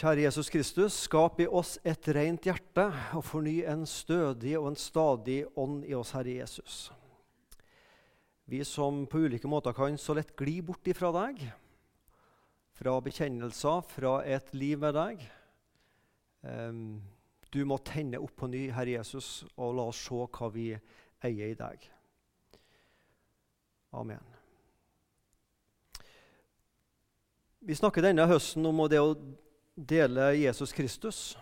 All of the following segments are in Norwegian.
Kjære Jesus Kristus, skap i oss et rent hjerte og forny en stødig og en stadig ånd i oss, Herre Jesus. Vi som på ulike måter kan så lett gli bort ifra deg, fra bekjennelser, fra et liv med deg. Du må tenne opp på ny, Herre Jesus, og la oss se hva vi eier i deg. Amen. Vi snakker denne høsten om det å dele Jesus Kristus.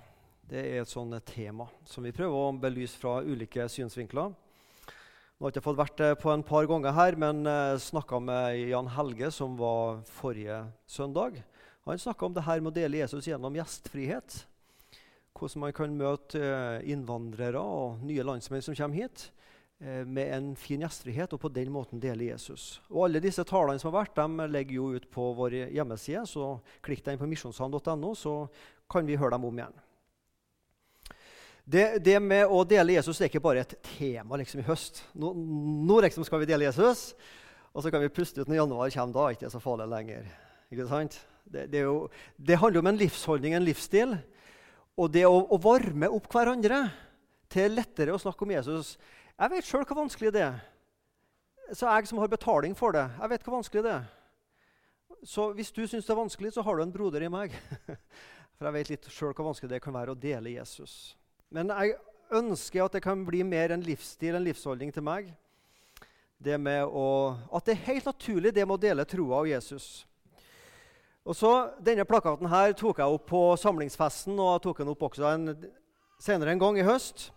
Det er et sånt tema som vi prøver å belyse fra ulike synsvinkler. Nå har jeg ikke fått vært på en par ganger her, men eh, snakka med Jan Helge, som var forrige søndag. Han snakka om det her med å dele Jesus gjennom gjestfrihet. Hvordan man kan møte eh, innvandrere og nye landsmenn som kommer hit. Eh, med en fin gjestfrihet og på den måten dele Jesus. Og Alle disse talene som har vært, de legger jo ut på vår hjemmeside. så Klikk deg inn på misjonssand.no, så kan vi høre dem om igjen. Det, det, med å dele Jesus er ikke bare et tema liksom, i høst. Nå, nå liksom skal vi dele Jesus, og så kan vi puste ut når januar kommer. Da er det ikke så farlig lenger. Ikke sant? Det, det, jo, det, handler om en livsholdning, en livsstil. Og det å, å varme opp hverandre til lettere å snakke om Jesus jeg vet sjøl hvor vanskelig det er. Så jeg som har betaling for det, jeg vet hvor vanskelig det er. Så hvis du syns det er vanskelig, så har du en broder i meg. For jeg vet litt sjøl hvor vanskelig det kan være å dele Jesus. Men jeg ønsker at det kan bli mer en livsstil, en livsholdning til meg. Det med å, at det er helt naturlig, det med å dele troa av Jesus. Og så, Denne plakaten her tok jeg opp på samlingsfesten, og jeg tok den opp også en, senere en gang i høst.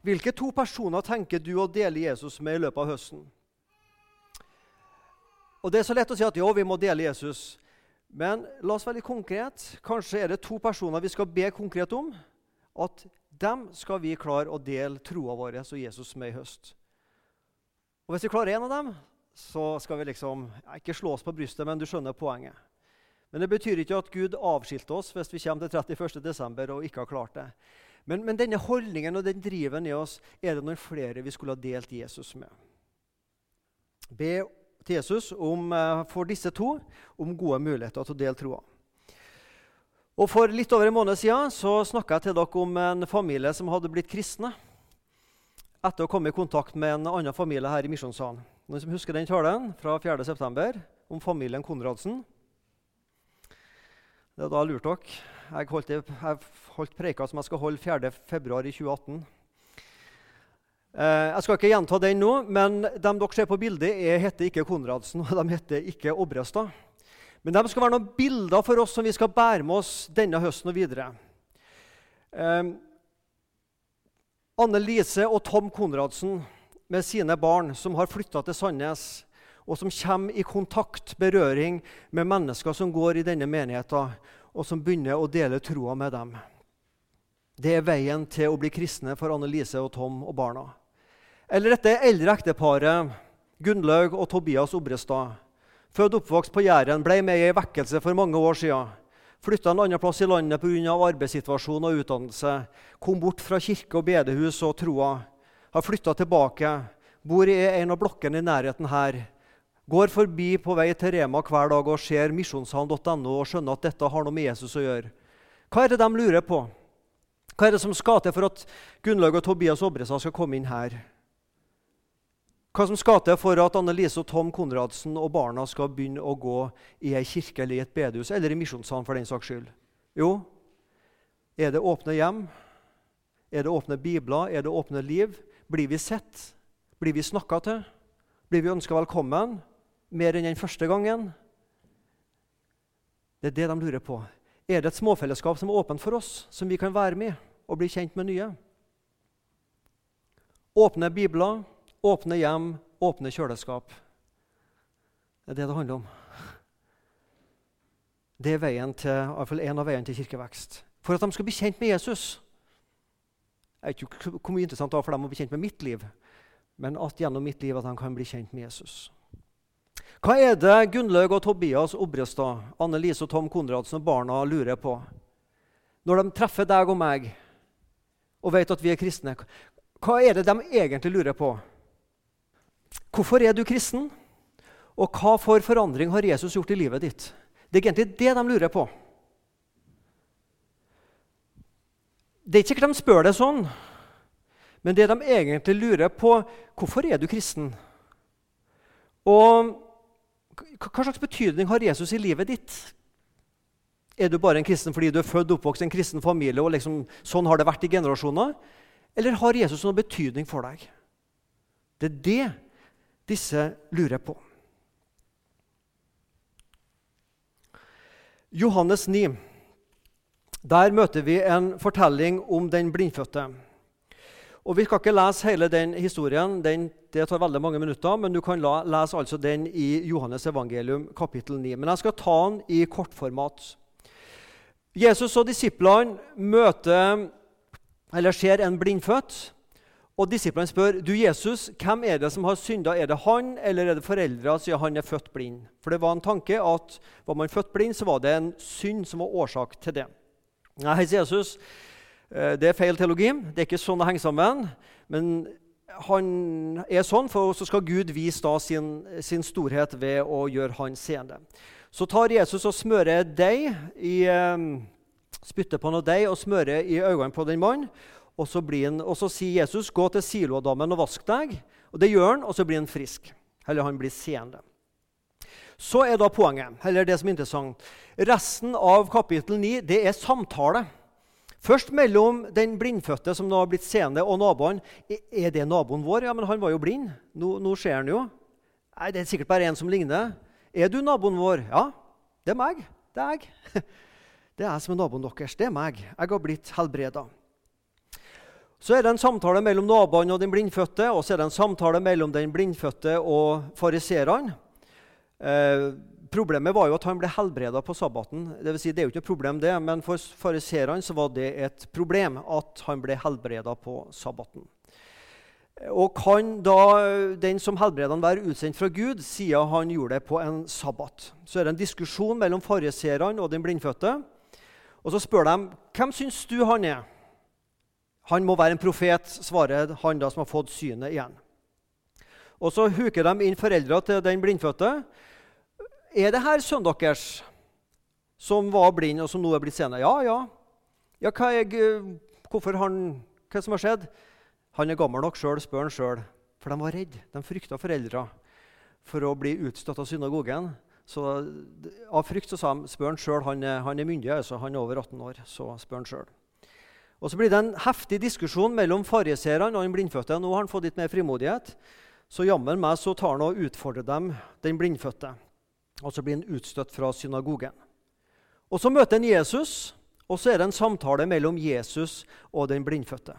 Hvilke to personer tenker du å dele Jesus med i løpet av høsten? Og Det er så lett å si at jo, vi må dele Jesus. Men la oss være litt konkret. Kanskje er det to personer vi skal be konkret om. At dem skal vi klare å dele troa vår og Jesus med i høst. Og Hvis vi klarer én av dem, så skal vi liksom ikke slå oss på brystet, men du skjønner poenget. Men det betyr ikke at Gud avskilte oss hvis vi kommer til 31.12. og ikke har klart det. Men, men, denne holdningen og den driven i oss er det noen flere vi skulle ha delt Jesus med. Be til Jesus om, eh, for disse to om gode muligheter til å dele troa. Og For litt over en måned siden så snakka jeg til dere om en familie som hadde blitt kristne etter å komme i kontakt med en annen familie her i Misjonssalen. Noen som husker den talen fra 4.9. om familien Konradsen? Det er da lurt dere. Jeg holdt, holdt preika som jeg skal holde 4.2.2018. Eh, jeg skal ikke gjenta den nå, men de dere ser på bildet, er, heter ikke Konradsen og de heter ikke Obrestad. Men de skal være noen bilder for oss som vi skal bære med oss denne høsten og videre. Eh, Anne Lise og Tom Konradsen med sine barn som har flytta til Sandnes, og som kommer i kontakt, berøring, med mennesker som går i denne menigheten, og som begynner å dele troa med dem. Det er veien til å bli kristne for Annelise og Tom og barna. Eller dette eldre ekteparet Gunnlaug og Tobias Obrestad. Født oppvokst på Jæren, ble med i ei vekkelse for mange år siden. Flytta en annen plass i landet pga. arbeidssituasjon og utdannelse. Kom bort fra kirke og bedehus og troa. Har flytta tilbake. Bor i en av blokkene i nærheten her. Går forbi på vei til Rema hver dag og ser misjonssalen.no og skjønner at dette har noe med Jesus å gjøre. Hva er det de lurer på? Hva er det som skal til for at Gunnlaug og Tobias Obrestad skal komme inn her? Hva som skal til for at Annelise og Tom Konradsen og barna skal begynne å gå i ei kirke eller i et bedehus eller i misjonssalen for den saks skyld? Jo, er det åpne hjem? Er det åpne bibler? Er det åpne liv? Blir vi sett? Blir vi snakka til? Blir vi ønska velkommen? Mer enn den første gangen? Det er det de lurer på. Er det et småfellesskap som er åpent for oss, som vi kan være med og bli kjent med nye? Åpne bibler, åpne hjem, åpne kjøleskap. Det er det det handler om. Det er veien til, i en av veiene til kirkevekst. For at de skal bli kjent med Jesus. Jeg vet ikke hvor mye interessant det var for dem å bli kjent med mitt liv, men at gjennom mitt liv at de kan bli kjent med Jesus. Hva er det Gunnlaug og Tobias Obrestad, Anne Lise og Tom Konradsen og barna lurer på når de treffer deg og meg og vet at vi er kristne? Hva er det de egentlig lurer på? Hvorfor er du kristen? Og hva for forandring har Jesus gjort i livet ditt? Det er egentlig det de lurer på. Det er ikke sikkert de spør det sånn, men det de egentlig lurer på Hvorfor er du kristen? Og hva slags betydning har Jesus i livet ditt? Er du bare en kristen fordi du er født og oppvokst i en kristen familie, og liksom, sånn har det vært i generasjoner? Eller har Jesus noen betydning for deg? Det er det disse lurer på. Johannes 9. Der møter vi en fortelling om den blindfødte. Og Vi skal ikke lese hele den historien, den, det tar veldig mange minutter, men du kan la, lese altså den i Johannes evangelium kapittel 9. Men jeg skal ta den i kortformat. Jesus og disiplene møter, eller ser en blindfødt. Og Disiplene spør du Jesus, hvem er det som har synda. Er det han eller er det foreldra siden han er født blind? For det var en tanke at var man født blind, så var det en synd som var årsak til det. Nei, Jesus, eh, det er feil teologi. Det er ikke sånn det henger sammen. Men han er sånn, for så skal Gud vise da sin, sin storhet ved å gjøre han seende. Så tar Jesus og smører deig i eh, spytter på noe deig og smører i øynene på den mannen. Og så, han, og så, sier Jesus, 'Gå til Siloadammen og vask deg.' Og Det gjør han, og så blir han frisk. Eller han blir seende. Så er da poenget, eller det som er interessant. Resten av kapittel 9 det er samtale. Først mellom den blindfødte som nå har blitt seende, og naboen. Er det naboen vår? Ja, men han var jo blind. Nå, nå ser han jo. Nei, Det er sikkert bare en som ligner. Er du naboen vår? Ja, det er meg. Det er jeg. Det er jeg som er naboen deres. Det er meg. Jeg har blitt helbreda. Så er det en samtale mellom naboene og den blindfødte, og så er det en samtale mellom den blindfødte og fariserene. Eh, problemet var jo at han ble helbreda på sabbaten. Det, vil si, det er jo ikke et problem, det, men for fariserene var det et problem at han ble helbreda på sabbaten. Og kan da den som helbreder han være utsendt fra Gud, siden han gjorde det på en sabbat? Så er det en diskusjon mellom fariserene og den blindfødte. Og så spør de hvem syns du han er. Han må være en profet, svarer han da som har fått synet igjen. Og Så huker de inn foreldra til den blindfødte. Er det her sønnen deres som var blind, og som nå er blitt seende? Ja, ja. ja hva, er, hvorfor han, hva som har skjedd? Han er gammel nok sjøl, spør han sjøl. For de var redde. De frykta foreldra for å bli utstøtt av synagogen. Så Av frykt så sa de, spør han sjøl. Han, han, er myndig, altså. han er over 18 år. Så spør han sjøl. Og Så blir det en heftig diskusjon mellom fariseerne og den blindfødte. Nå har han fått litt mer frimodighet, så jammen meg så tar han og utfordrer dem, den blindfødte. Og så blir han utstøtt fra synagogen. Og Så møter han Jesus, og så er det en samtale mellom Jesus og den blindfødte.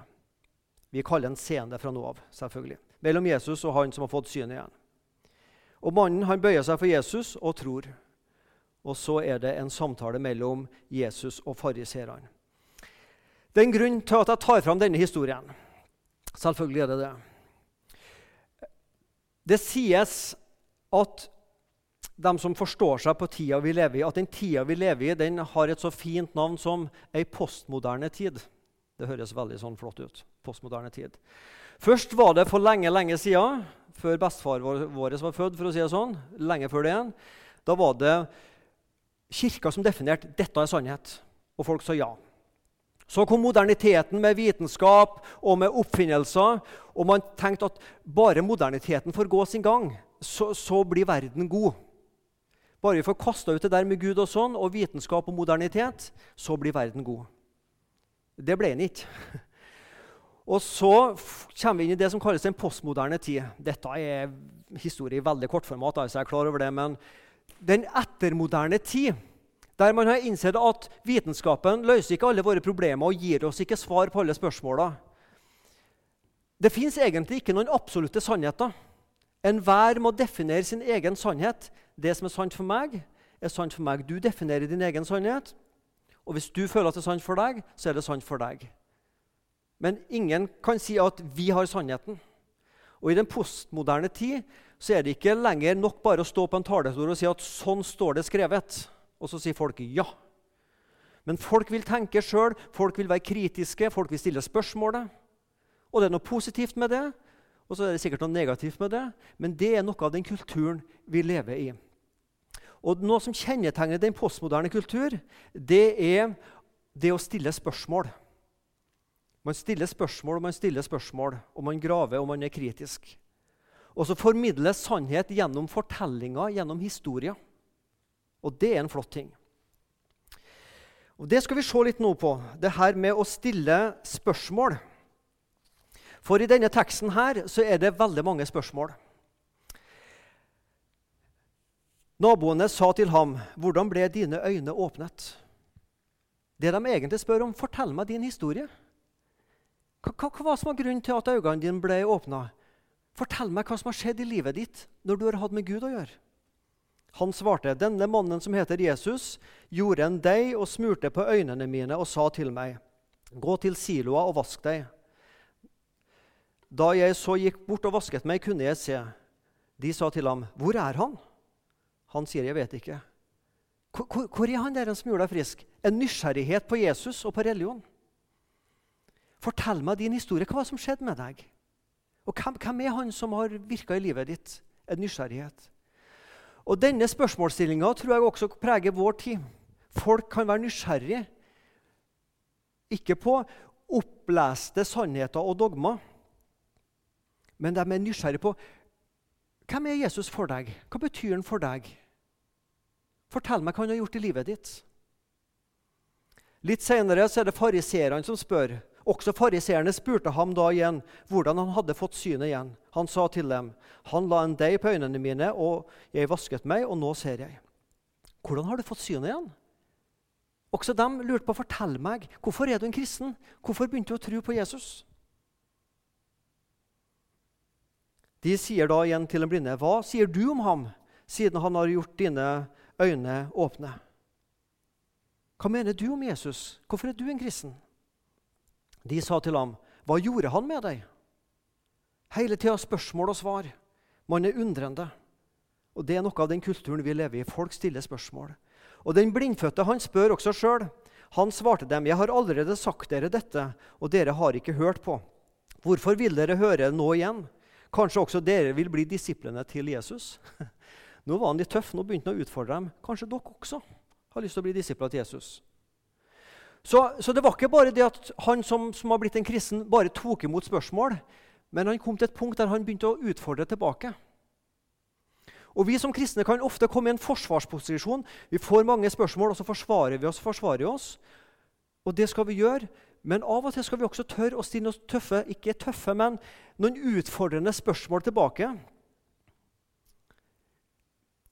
Vi kaller den seende fra nå av. selvfølgelig. Mellom Jesus og han som har fått synet igjen. Og Mannen han bøyer seg for Jesus og tror. Og så er det en samtale mellom Jesus og fariserene. Det er en grunn til at jeg tar fram denne historien. Selvfølgelig er det det. Det sies at de som forstår seg på tida vi lever i, at den tida vi lever i, den har et så fint navn som ei postmoderne tid. Det høres veldig sånn flott ut. Postmoderne tid. Først var det for lenge lenge siden, før bestefar vår var født, for å si det sånn, lenge før det igjen, da var det kirka som definerte dette er sannhet. Og folk sa ja. Så kom moderniteten med vitenskap og med oppfinnelser. Og man tenkte at bare moderniteten får gå sin gang, så, så blir verden god. Bare vi får kasta ut det der med Gud og sånn, og vitenskap og modernitet, så blir verden god. Det ble den ikke. Og så kommer vi inn i det som kalles den postmoderne tid. Dette er historie i veldig kortformat, altså jeg er klar over det, men den ettermoderne tid der man har innsett at vitenskapen løser ikke alle våre problemer og gir oss ikke svar på alle spørsmåla. Det fins egentlig ikke noen absolutte sannheter. Enhver må definere sin egen sannhet. Det som er sant for meg, er sant for meg. Du definerer din egen sannhet. Og hvis du føler at det er sant for deg, så er det sant for deg. Men ingen kan si at vi har sannheten. Og i den postmoderne tid så er det ikke lenger nok bare å stå på en talerstol og si at sånn står det skrevet. Og så sier folk ja. Men folk vil tenke sjøl, folk vil være kritiske, folk vil stille spørsmålet. Og det er noe positivt med det, og så er det sikkert noe negativt med det. Men det er noe av den kulturen vi lever i. Og Noe som kjennetegner den postmoderne kultur, det er det å stille spørsmål. Man stiller spørsmål og man stiller spørsmål, og man graver og man er kritisk. Og så formidles sannhet gjennom fortellinger, gjennom historier. Og det er en flott ting. Og Det skal vi se litt nå på, det her med å stille spørsmål. For i denne teksten her så er det veldig mange spørsmål. Naboene sa til ham, 'Hvordan ble dine øyne åpnet?' Det de egentlig spør om, 'Fortell meg din historie'. Hva, hva, hva som var grunnen til at øynene dine ble åpna? Fortell meg hva som har skjedd i livet ditt når du har hatt med Gud å gjøre. Han svarte, 'Denne mannen som heter Jesus, gjorde en deig og smurte på øynene mine og sa til meg:" Gå til siloa og vask deg. Da jeg så gikk bort og vasket meg, kunne jeg se. De sa til ham, 'Hvor er han?' Han sier, 'Jeg vet ikke'. Hvor, er han der som gjorde deg frisk? En nysgjerrighet på Jesus og på religion. Fortell meg din historie. Hva som skjedde med deg? Og hvem, hvem er han som har virka i livet ditt? En nysgjerrighet. Og Denne spørsmålsstillinga tror jeg også preger vår tid. Folk kan være nysgjerrige, ikke på oppleste sannheter og dogmer, men de er nysgjerrige på hvem er Jesus for deg? Hva betyr han for deg? Fortell meg hva han har gjort i livet ditt. Litt senere er det fariseerne som spør. Også fariseerne spurte ham da igjen hvordan han hadde fått synet igjen. Han sa til dem, 'Han la en deig på øynene mine, og jeg vasket meg, og nå ser jeg.' 'Hvordan har du fått synet igjen?' Også de lurte på, 'Fortell meg, hvorfor er du en kristen? Hvorfor begynte du å tro på Jesus?' De sier da igjen til den blinde, 'Hva sier du om ham, siden han har gjort dine øyne åpne?' Hva mener du om Jesus? Hvorfor er du en kristen? De sa til ham, 'Hva gjorde han med deg?' Hele tida spørsmål og svar. Man er undrende. Og Det er noe av den kulturen vi lever i. Folk stiller spørsmål. Og Den blindfødte han spør også sjøl. Han svarte dem, 'Jeg har allerede sagt dere dette, og dere har ikke hørt på.' 'Hvorfor vil dere høre nå igjen?' Kanskje også dere vil bli disiplene til Jesus? Nå var han litt tøff, nå begynte han å utfordre dem. Kanskje dere også har lyst til å bli disipler til Jesus? Så, så, det var ikke bare det at han som, som har blitt en kristen, bare tok imot spørsmål, men han kom til et punkt der han begynte å utfordre tilbake. Og Vi som kristne kan ofte komme i en forsvarsposisjon. Vi får mange spørsmål, og så forsvarer vi oss. forsvarer vi oss. Og det skal vi gjøre, men av og til skal vi også tørre å stille noen tøffe, ikke tøffe, men noen utfordrende spørsmål tilbake.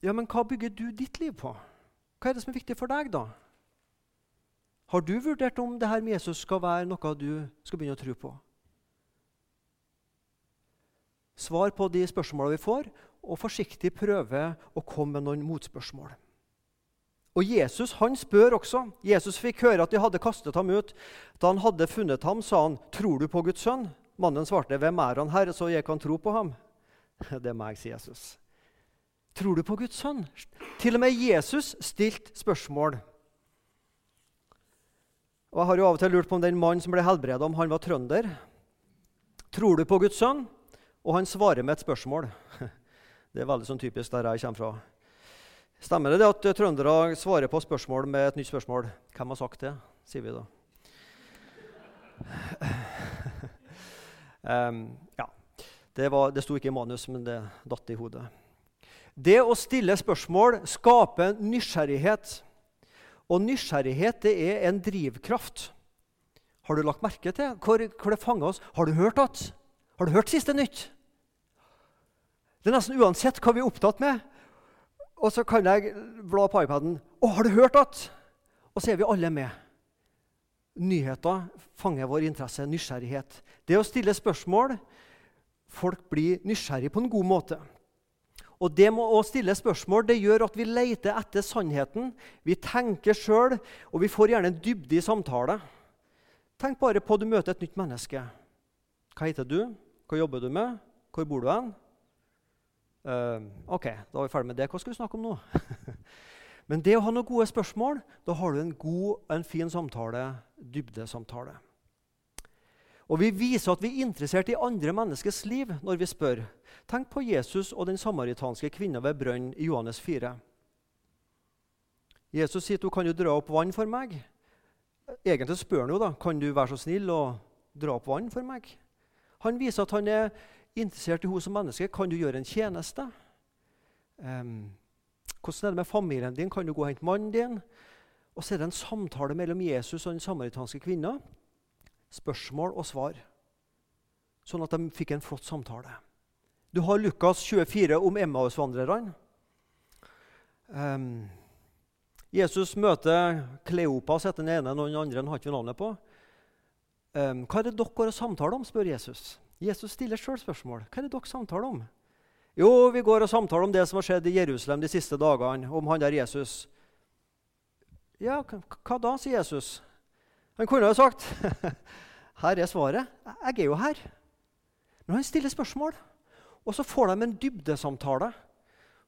Ja, men hva bygger du ditt liv på? Hva er det som er viktig for deg, da? Har du vurdert om det her med Jesus skal være noe du skal begynne å tro på? Svar på de spørsmålene vi får, og forsiktig prøve å komme med noen motspørsmål. Og Jesus han spør også. Jesus fikk høre at de hadde kastet ham ut. Da han hadde funnet ham, sa han, 'Tror du på Guds sønn?' Mannen svarte, 'Hvem er han, Herre, så jeg kan tro på ham?' Det er meg, sier Jesus. Tror du på Guds sønn? Til og med Jesus stilte spørsmål. Og Jeg har jo av og til lurt på om den mannen som ble helbredet, om han var trønder. Tror du på Guds sønn? Og han svarer med et spørsmål. Det er veldig sånn typisk der jeg kommer fra. Stemmer det, at trøndere svarer på spørsmål med et nytt spørsmål? Hvem har sagt det? sier vi da. um, ja. Det, var, det sto ikke i manus, men det datt i hodet. Det å stille spørsmål skaper nysgjerrighet. Og nysgjerrighet det er en drivkraft. Har du lagt merke til hvor, hvor det fanger oss? Har du hørt at? Har du hørt siste nytt? Det er nesten uansett hva vi er opptatt med, og så kan jeg bla på iPaden. 'Å, har du hørt at?' Og så er vi alle med. Nyheter fanger vår interesse, nysgjerrighet. Det å stille spørsmål Folk blir nysgjerrige på en god måte. Og det med å stille spørsmål det gjør at vi leter etter sannheten. Vi tenker sjøl, og vi får gjerne en dybde i samtale. Tenk bare på at du møter et nytt menneske. Hva heter du? Hva jobber du med? Hvor bor du hen? Uh, ok, da er vi ferdig med det. Hva skal vi snakke om nå? Men det å ha noen gode spørsmål, da har du en god en fin samtale, dybdesamtale. Og Vi viser at vi er interessert i andre menneskers liv når vi spør. Tenk på Jesus og den samaritanske kvinna ved brønnen i Johannes 4. Jesus sier du kan jo dra opp vann for meg. Egentlig spør han jo da, kan du være så snill å dra opp vann for meg. Han viser at han er interessert i henne som menneske. Kan du gjøre en tjeneste? Um, hvordan er det med familien din? Kan du gå og hente mannen din? Og så er det en samtale mellom Jesus og den samaritanske kvinna. Spørsmål og svar. Sånn at de fikk en flott samtale. Du har Lukas 24 om Emmausvandrerne. Um, Jesus møter Kleopas etter den ene, noen andre har ikke navnet på. Um, hva er det dere har samtale om? spør Jesus. Jesus stiller sjøl spørsmål. Hva er det dere samtaler om? Jo, vi går og samtaler om det som har skjedd i Jerusalem de siste dagene, om han der Jesus. Ja, hva da, sier Jesus. Han kunne jo sagt Her er svaret. Jeg er jo her. Men han stiller spørsmål, og så får de en dybdesamtale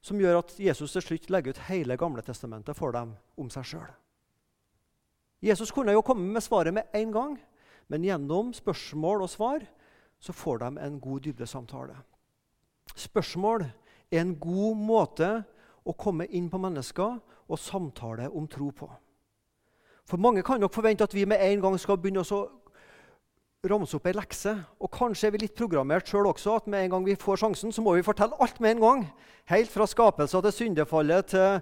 som gjør at Jesus til slutt legger ut hele Gamle testamentet for dem om seg sjøl. Jesus kunne jo komme med svaret med en gang, men gjennom spørsmål og svar så får de en god dybdesamtale. Spørsmål er en god måte å komme inn på mennesker og samtale om tro på. For Mange kan nok forvente at vi med en gang skal begynne å ramse opp ei lekse. Og kanskje er vi litt programmert sjøl også, at med en gang vi får sjansen, så må vi fortelle alt med en gang. Helt fra skapelsen til syndefallet til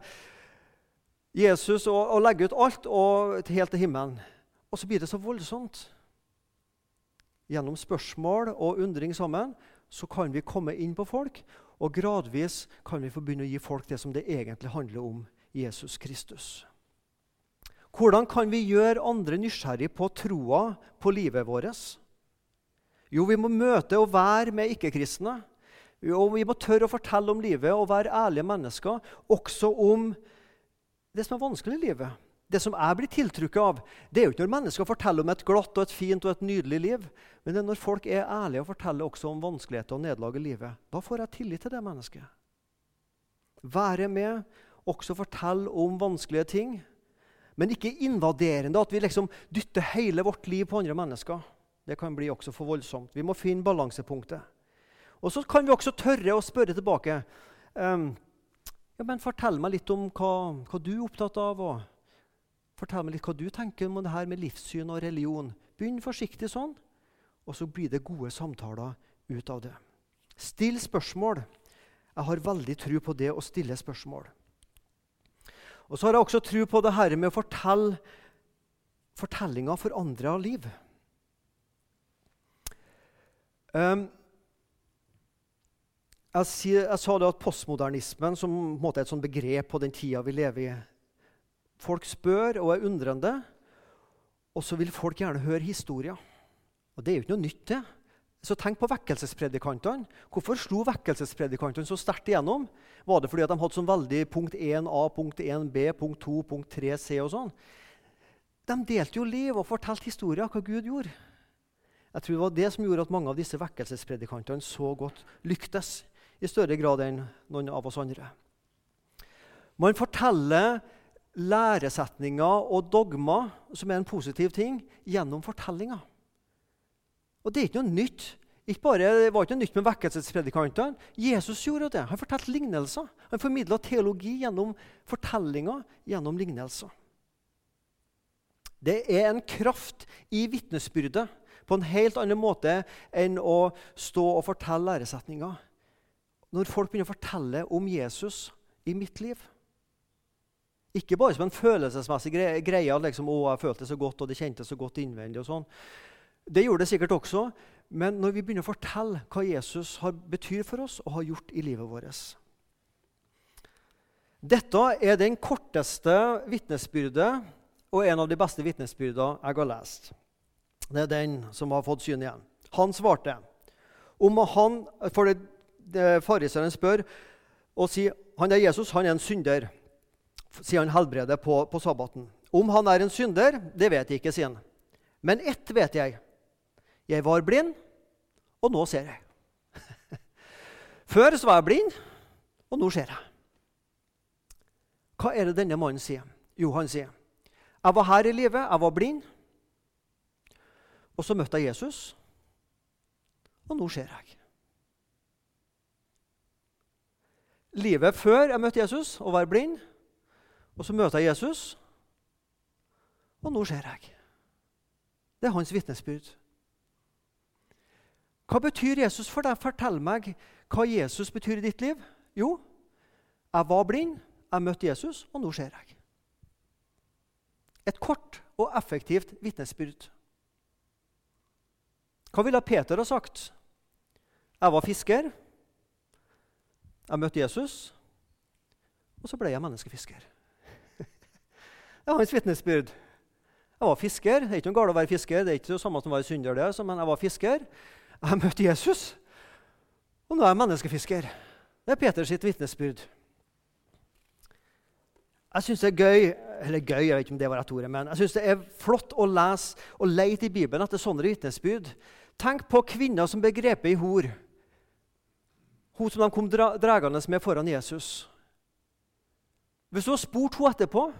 Jesus, og, og legge ut alt og helt til himmelen. Og så blir det så voldsomt. Gjennom spørsmål og undring sammen så kan vi komme inn på folk, og gradvis kan vi få begynne å gi folk det som det egentlig handler om Jesus Kristus. Hvordan kan vi gjøre andre nysgjerrig på troa på livet vårt? Jo, vi må møte og være med ikke-kristne. Og vi må tørre å fortelle om livet og være ærlige mennesker, også om det som er vanskelig i livet. Det som jeg blir tiltrukket av, det er jo ikke når mennesker forteller om et glatt og et fint og et nydelig liv, men det er når folk er ærlige og forteller også om vanskeligheter og nederlag i livet. Da får jeg tillit til det mennesket. Være med, også fortelle om vanskelige ting, men ikke invaderende, at vi liksom dytter hele vårt liv på andre mennesker. Det kan bli også for voldsomt. Vi må finne balansepunktet. Og så kan vi også tørre å spørre tilbake. Um, ja, men Fortell meg litt om hva, hva, du er opptatt av. og Fortell meg litt hva du tenker om det her med livssyn og religion. Begynn forsiktig sånn, og så blir det gode samtaler ut av det. Still spørsmål. Jeg har veldig tro på det å stille spørsmål. Og så har jeg også tro på det her med å fortelle fortellinger for andre av liv. Um, jeg, sier, jeg, sa det at postmodernismen som er et begrep på den tida vi lever i Folk spør og er undrende, og så vil folk gjerne høre historier. Og Det er jo ikke noe nytt, det. Så tenk på vekkelsespredikantene. Hvorfor slo vekkelsespredikantene så sterkt igjennom? Var det fordi de hadde sånn veldig punkt 1a, punkt 1b, punkt 2, punkt 3c og sånn? De delte jo liv og fortalte historier hva Gud gjorde. Jeg tror det var det som gjorde at mange av disse vekkelsespredikantene så godt lyktes i større grad enn noen av oss andre. Man forteller læresetninger og dogmer, som er en positiv ting, gjennom fortellinger. Og det er ikke noe nytt. Ikke bare, det var ikke noe nytt med vekkelsespredikantene. Jesus gjorde det. Han fortalte lignelser. Han formidla teologi gjennom fortellinger, gjennom lignelser. Det er en kraft i vitnesbyrdet på en helt annen måte enn å stå og fortelle læresetninger. Når folk begynner å fortelle om Jesus i mitt liv. Ikke bare som en følelsesmessig greie. Liksom, å, jeg følte så godt, og det kjentes så godt innvendig. og sånn. Det gjorde det sikkert også. Men når vi begynner å fortelle hva Jesus har betyr for oss og har gjort i livet vårt Dette er den korteste vitnesbyrdet og en av de beste vitnesbyrdene jeg har lest. Det er den som har fått syn igjen. Han svarte om han, For det, det Fariseeren spør og sier han er Jesus, han er en synder, sier han helbreder på, på sabbaten. Om han er en synder, det vet jeg ikke, sier han. Men ett vet jeg. Jeg var blind, og nå ser jeg. Før så var jeg blind, og nå ser jeg. Hva er det denne mannen sier? Jo, han sier jeg var her i livet, jeg var blind. Og så møtte jeg Jesus, og nå ser jeg. Livet før jeg møtte Jesus og var blind, og så møter jeg Jesus, og nå ser jeg. Det er hans vitnesbyrd. Hva betyr Jesus for deg? Fortell meg hva Jesus betyr i ditt liv. Jo, jeg var blind, jeg møtte Jesus, og nå ser jeg. Et kort og effektivt vitnesbyrd. Hva ville Peter ha sagt? Jeg var fisker, jeg møtte Jesus, og så ble jeg menneskefisker. Det er hans vitnesbyrd. Jeg var fisker. Det er ikke noe galt å være fisker, det er ikke det samme som å være synder, det, men jeg var fisker. Jeg møtte Jesus, og nå er jeg menneskefisker. Det er Peters vitnesbyrd. Jeg syns det er gøy eller gøy, jeg vet ikke om det var rett ordet, men jeg synes det er flott å lese og leite i Bibelen etter sånne vitnesbyrd. Tenk på kvinner som ble grepet i hor. Hun som de kom dragende med foran Jesus. Hvis du hadde spurt henne etterpå,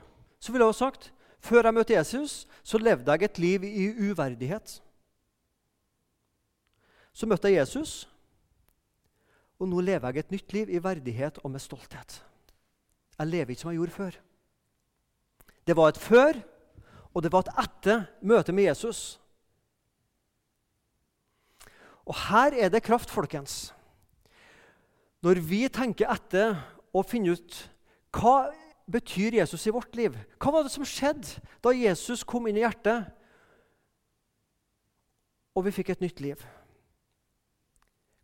så ville hun sagt før jeg møtte Jesus, så levde jeg et liv i uverdighet. Så møtte jeg Jesus, og nå lever jeg et nytt liv i verdighet og med stolthet. Jeg lever ikke som jeg gjorde før. Det var et før, og det var et etter møtet med Jesus. Og her er det kraft, folkens. Når vi tenker etter og finner ut hva betyr Jesus i vårt liv Hva var det som skjedde da Jesus kom inn i hjertet, og vi fikk et nytt liv?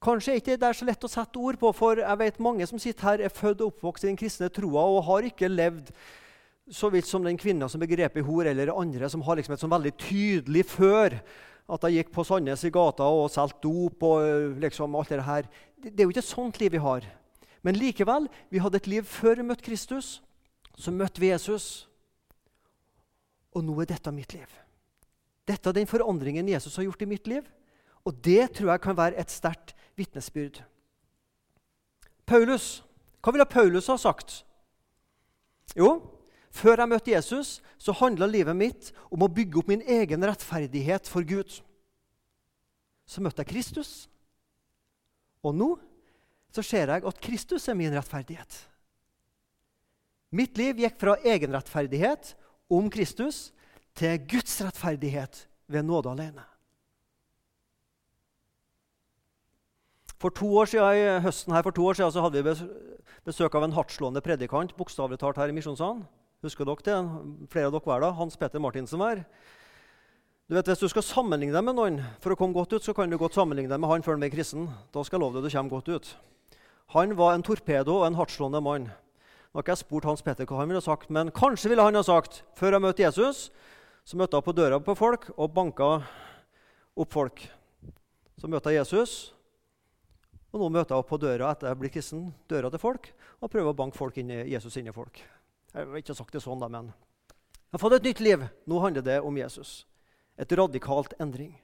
Kanskje er ikke det så lett å sette ord på, for jeg vet mange som sitter her, er født og oppvokst i den kristne troa og har ikke levd så vidt som den kvinna som begrepet hor, eller andre som har liksom et sånn veldig tydelig før at jeg gikk på Sandnes i gata og solgte dop og øh, liksom alt det her. Det er jo ikke et sånt liv vi har. Men likevel, vi hadde et liv før vi møtte Kristus. Så møtte vi Jesus. Og nå er dette mitt liv. Dette er den forandringen Jesus har gjort i mitt liv. Og det tror jeg kan være et sterkt vitnesbyrd. Paulus, hva ville Paulus ha sagt? Jo, før jeg møtte Jesus, så handla livet mitt om å bygge opp min egen rettferdighet for Gud. Så møtte jeg Kristus, og nå så ser jeg at Kristus er min rettferdighet. Mitt liv gikk fra egenrettferdighet om Kristus til Guds rettferdighet ved nåde alene. For to år siden, høsten her for to år siden så hadde vi besøk av en hardtslående predikant bokstavelig talt her i Misjonssalen. Husker dere det? Flere av dere var dag. Hans Petter Martinsen var. Du vet, Hvis du skal sammenligne deg med noen for å komme godt ut, så kan du godt sammenligne deg med han før han ble kristen. Da skal jeg love deg du kommer godt ut. Han var en torpedo og en hardtslående mann. Nå har ikke jeg spurt Hans Petter hva han ville sagt, men kanskje ville han ha sagt før jeg møtte Jesus, så møtte jeg på døra på folk og banka opp folk. Så møtte jeg Jesus, og nå møter jeg opp på døra etter jeg blir kristen, døra til folk, og prøver å banke folk inn i Jesus inn i folk. Jeg har ikke sagt det sånn, da, men jeg har fått et nytt liv. Nå handler det om Jesus. Et radikalt endring.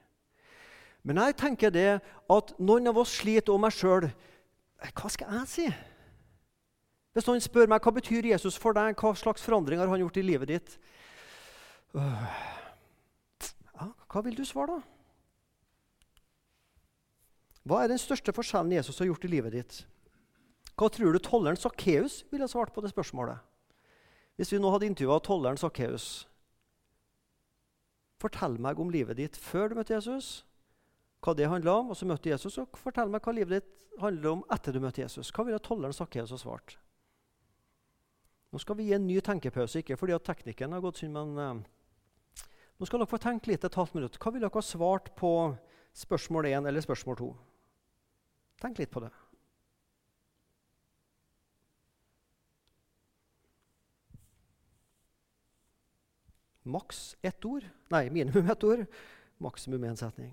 Men jeg tenker det at noen av oss sliter om meg sjøl. Hva skal jeg si? Hvis noen spør meg hva betyr Jesus for deg, hva slags forandringer har han gjort i livet ditt, ja, hva vil du svare, da? Hva er den største forskjellen Jesus har gjort i livet ditt? Hva tror du tolleren Sakkeus ville svart på det spørsmålet? Hvis vi nå hadde intervjua tolleren Sakkeus Fortell meg om livet ditt før du møtte Jesus, hva det handla om, og så møtte Jesus, og fortell meg hva livet ditt handler om etter du møtte Jesus. Hva ville tolleren Sakkeus ha svart? Nå skal vi gi en ny tenkepause, ikke fordi at teknikken har gått synd, men eh, nå skal dere få tenke litt et halvt minutt. Hva ville dere ha svart på spørsmål 1 eller spørsmål 2? Tenk litt på det. Maks ett ord. Nei, minimum ett ord. Maksimum én setning.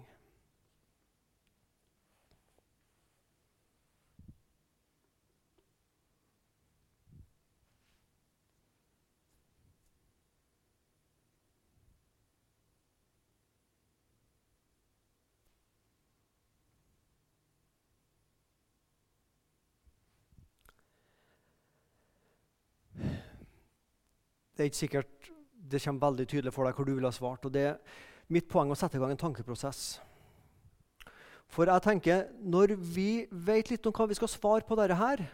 Det er ikke sikkert det kommer veldig tydelig for deg hvor du ville ha svart. og det er Mitt poeng å sette i gang en tankeprosess. For jeg tenker, Når vi vet litt om hva vi skal svare på dette, her,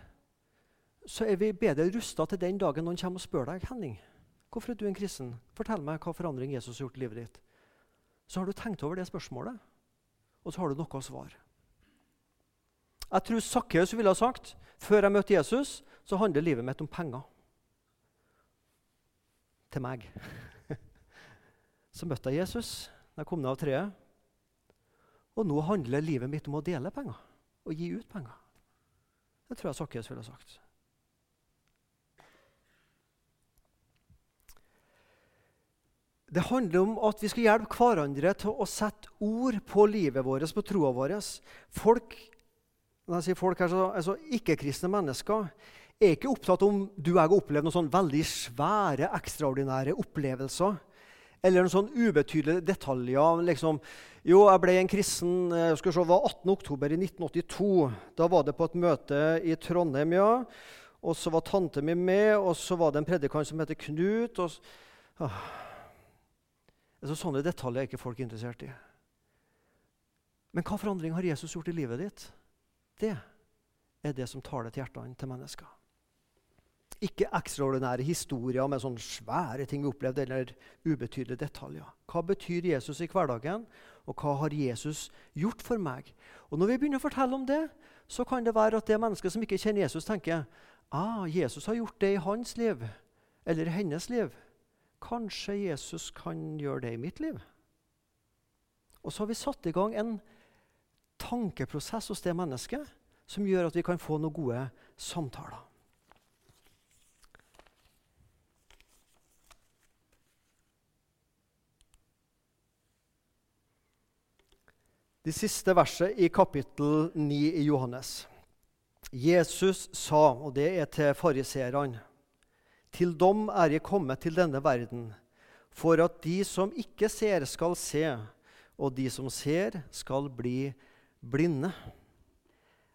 så er vi bedre rusta til den dagen noen kommer og spør deg Henning, hvorfor er du en kristen. Fortell meg hva forandring Jesus har gjort i livet ditt. Så har du tenkt over det spørsmålet, og så har du noe å svare. Jeg tror Sakkeus ville ha sagt før jeg møtte Jesus, så handler livet mitt om penger. Til meg. Så møtte jeg Jesus da jeg kom ned av treet. Og nå handler livet mitt om å dele penger og gi ut penger. Det tror jeg Sakkeus ville sagt. Det handler om at vi skal hjelpe hverandre til å sette ord på livet vårt, på troa vår. Folk, når jeg sier folk her, altså Ikke-kristne mennesker er ikke opptatt om du og jeg har opplevd noen sånn veldig svære, ekstraordinære opplevelser. Eller noen sånn ubetydelige detaljer. Liksom, jo, jeg ble en kristen jeg skal se, var 18.10.1982. Da var det på et møte i Trondheim, ja. Og så var tante mi med, og så var det en predikant som heter Knut. og... Ah. Altså, sånne detaljer er ikke folk interessert i. Men hva forandring har Jesus gjort i livet ditt? Det er det som taler til hjertene til mennesker. Ikke ekstraordinære historier med sånne svære ting vi opplevde, eller ubetydelige detaljer. Hva betyr Jesus i hverdagen, og hva har Jesus gjort for meg? Og Når vi begynner å fortelle om det, så kan det være at det mennesket som ikke kjenner Jesus, tenker ah, Jesus har gjort det i hans liv, eller hennes liv. Kanskje Jesus kan gjøre det i mitt liv? Og så har vi satt i gang en tankeprosess hos det mennesket som gjør at vi kan få noen gode samtaler. De siste verset i kapittel 9 i Johannes. Jesus sa, og det er til fariseerne til dom er jeg kommet til denne verden, for at de som ikke ser, skal se, og de som ser, skal bli blinde.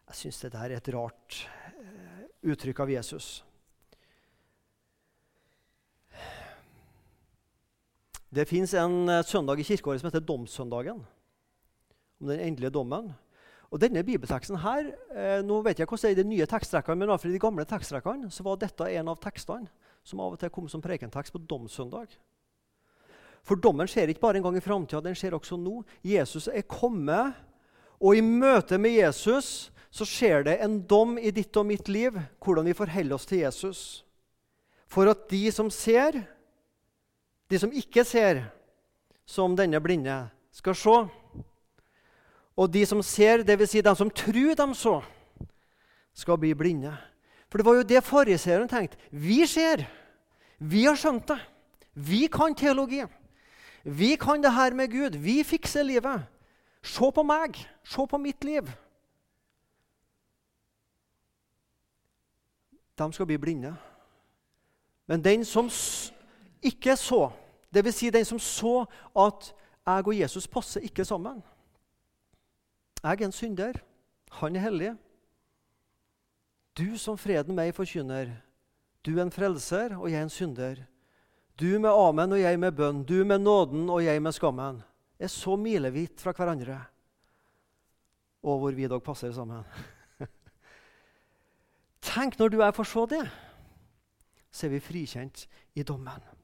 Jeg syns dette er et rart eh, uttrykk av Jesus. Det fins en eh, søndag i kirkeåret som heter Domssøndagen. Om den endelige dommen. Og denne bibelteksten her, eh, nå vet jeg hvordan det er i de nye tekstrekkene, men i de gamle tekstrekkene så var dette en av tekstene som av og til kom som prekentekst på domssøndag. For dommen skjer ikke bare en gang i framtida, den skjer også nå. Jesus er kommet, og i møte med Jesus så skjer det en dom i ditt og mitt liv, hvordan vi forholder oss til Jesus. For at de som ser, de som ikke ser, som denne blinde, skal se. Og de som ser, dvs. Si de som tror de så, skal bli blinde. For det var jo det fariseeren tenkte. Vi ser. Vi har skjønt det. Vi kan teologi. Vi kan det her med Gud. Vi fikser livet. Se på meg. Se på mitt liv. De skal bli blinde. Men den som ikke så, dvs. Si den som så at jeg og Jesus passer ikke sammen Jeg er en synder. Han er hellig. Du som freden meg forkynner, du er en frelser, og jeg er en synder. Du med amen og jeg med bønn, du med nåden og jeg med skammen. Er så milevidt fra hverandre. Og hvor vi dog passer sammen. Tenk når du er for så det, så er vi frikjent i dommen.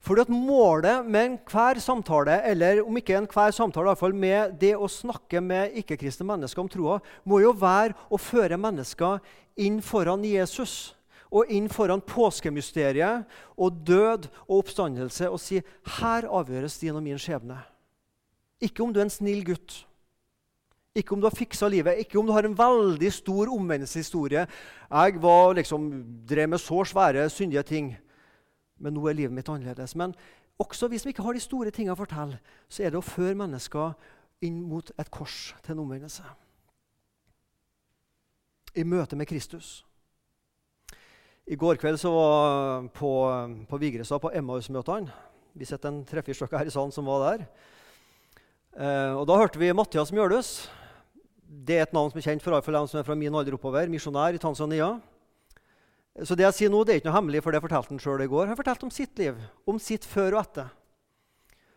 Fordi at Målet med enhver samtale, eller om ikke enhver samtale, i hvert fall med det å snakke med ikke-kristne mennesker om troa, må jo være å føre mennesker inn foran Jesus og inn foran påskemysteriet og død og oppstandelse og si her avgjøres din og min skjebne. Ikke om du er en snill gutt, ikke om du har fiksa livet, ikke om du har en veldig stor omvendelseshistorie. Jeg var liksom, drev med så svære, syndige ting men nå er livet mitt annerledes. Men også vi som ikke har de store tingene å fortelle, så er det å føre mennesker inn mot et kors til en omvendelse. I møte med Kristus. I går kveld så var på, på Vigrestad, på Emmaus-møtene Vi sitter en tre-fire stykker her i salen som var der. Eh, og Da hørte vi Mathias Mjølhus. Det er et navn som er kjent for alle som er fra min alder oppover. Misjonær i Tanzania. Så det jeg sier nå, det er ikke noe hemmelig, for det fortalte han sjøl i går. Han fortalte om sitt liv, om sitt før og etter.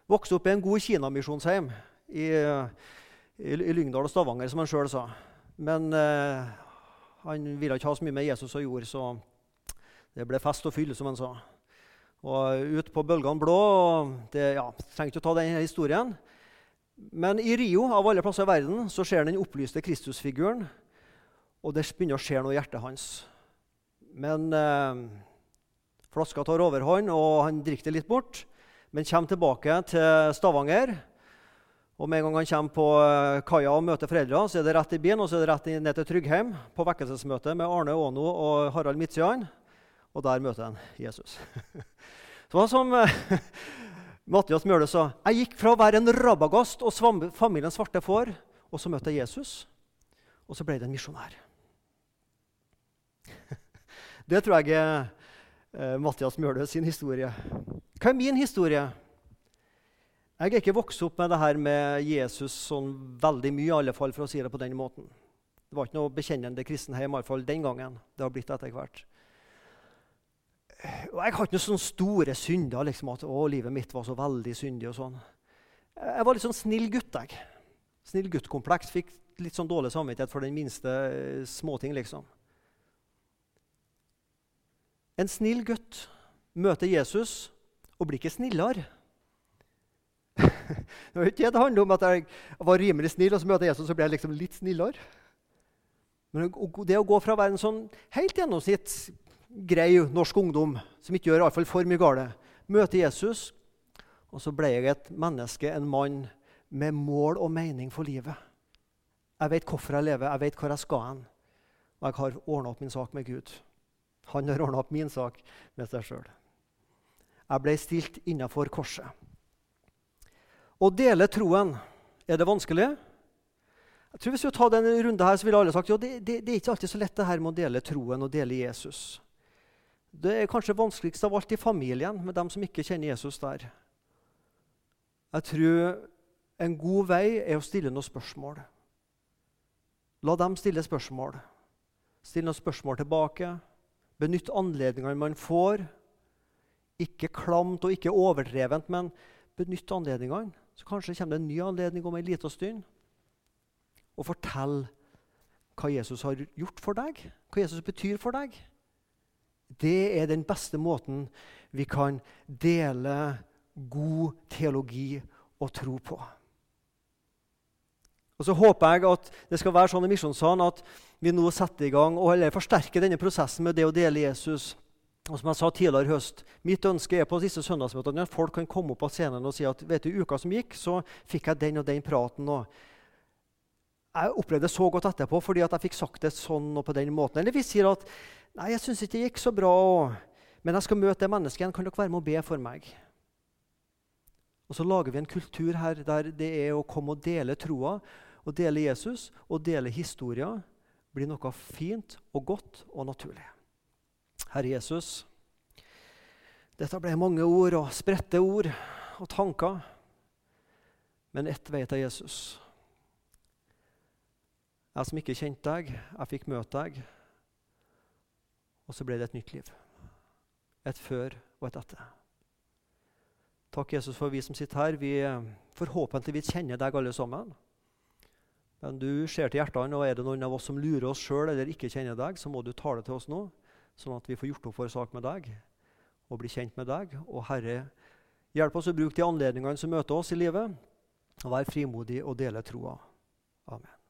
Vokste opp i en god kinamisjonsheim i, i, i Lyngdal og Stavanger, som han sjøl sa. Men eh, han ville ikke ha så mye med Jesus å gjøre, så det ble fest og fyll, som han sa. Og ut på bølgene blå. det, ja, Trenger ikke å ta den historien. Men i Rio av alle plasser i verden, så ser han den opplyste Kristusfiguren. Og det begynner å skje noe i hjertet hans. Men eh, flaska tar overhånd, og han drikker det litt bort. Men kommer tilbake til Stavanger. Og med en gang han kommer på eh, kaia og møter foreldrene, så er det rett i bilen og så er det rett ned til Tryggheim på vekkelsesmøte med Arne Aano og Harald Midtsjøen. Og der møter han Jesus. det var som eh, Mathias Mjøle sa jeg gikk fra å være en rabagast og familiens svarte får, og så møtte jeg Jesus. Og så ble det en misjonær. Det tror jeg er eh, Mathias Mjøle sin historie. Hva er min historie? Jeg er ikke vokst opp med det her med Jesus sånn veldig mye, i alle fall, for å si det på den måten. Det var ikke noe bekjennende kristen hjem, i alle fall den gangen. Det har blitt etter hvert. Og jeg har ikke noen sånne store synder. liksom At å, livet mitt var så veldig syndig. og sånn. Jeg var litt sånn snill gutt. jeg. Snill gutt-kompleks. Fikk litt sånn dårlig samvittighet for den minste eh, småting, liksom. En snill gutt møter Jesus og blir ikke snillere. det var ikke det det handler om at jeg var rimelig snill, og så møter Jesus og ble jeg liksom litt snillere. Men det å gå fra å være en sånn helt gjennomsnitt grei norsk ungdom som ikke gjør fall for mye galt, møter Jesus, og så ble jeg et menneske, en mann, med mål og mening for livet. Jeg vet hvorfor jeg lever, jeg vet hvor jeg skal hen. Og jeg har ordna opp min sak med Gud. Han har ordna opp min sak med seg sjøl. Jeg ble stilt innafor korset. Å dele troen, er det vanskelig? Jeg tror Hvis vi tar denne runde her, så ville alle sagt ja, det, det, det, er ikke alltid så lett det her med å dele troen og dele Jesus. Det er kanskje vanskeligst av alt i familien, med dem som ikke kjenner Jesus der. Jeg tror en god vei er å stille noen spørsmål. La dem stille spørsmål. Stille noen spørsmål tilbake. Benytt anledningene man får. Ikke klamt og ikke overdrevent, men benytt anledningene. Så kanskje kommer det en ny anledning om en liten stund. Og fortell hva Jesus har gjort for deg, hva Jesus betyr for deg. Det er den beste måten vi kan dele god teologi og tro på. Og Så håper jeg at det skal være sånn i Misjonssalen at vi nå setter i gang og eller forsterker denne prosessen med det å dele Jesus. Og som jeg sa tidligere i høst, Mitt ønske er på disse søndagsmøtene at folk kan komme opp på scenen og si at vet du, uka som gikk, så fikk jeg den og den praten. og Jeg opplevde det så godt etterpå fordi at jeg fikk sagt det sånn og på den måten. Eller vi sier at Nei, jeg syns ikke det gikk så bra, men jeg skal møte det mennesket igjen. Kan dere være med å be for meg? Og Så lager vi en kultur her der det er å komme og dele troa, og dele Jesus og dele historier blir noe fint og godt og naturlig. Herre Jesus, dette ble mange ord og spredte ord og tanker. Men ett vet jeg, Jesus. Jeg som ikke kjente deg, jeg fikk møte deg. Og så ble det et nytt liv. Et før og et etter. Takk, Jesus, for vi som sitter her. Vi eh, forhåpentligvis kjenner deg alle sammen. Men du ser til hjertene, og er det noen av oss som lurer oss sjøl eller ikke kjenner deg, så må du tale til oss nå, sånn at vi får gjort opp vår sak med deg og bli kjent med deg. Og Herre, hjelp oss å bruke de anledningene som møter oss i livet, og vær frimodig og dele troa. Amen.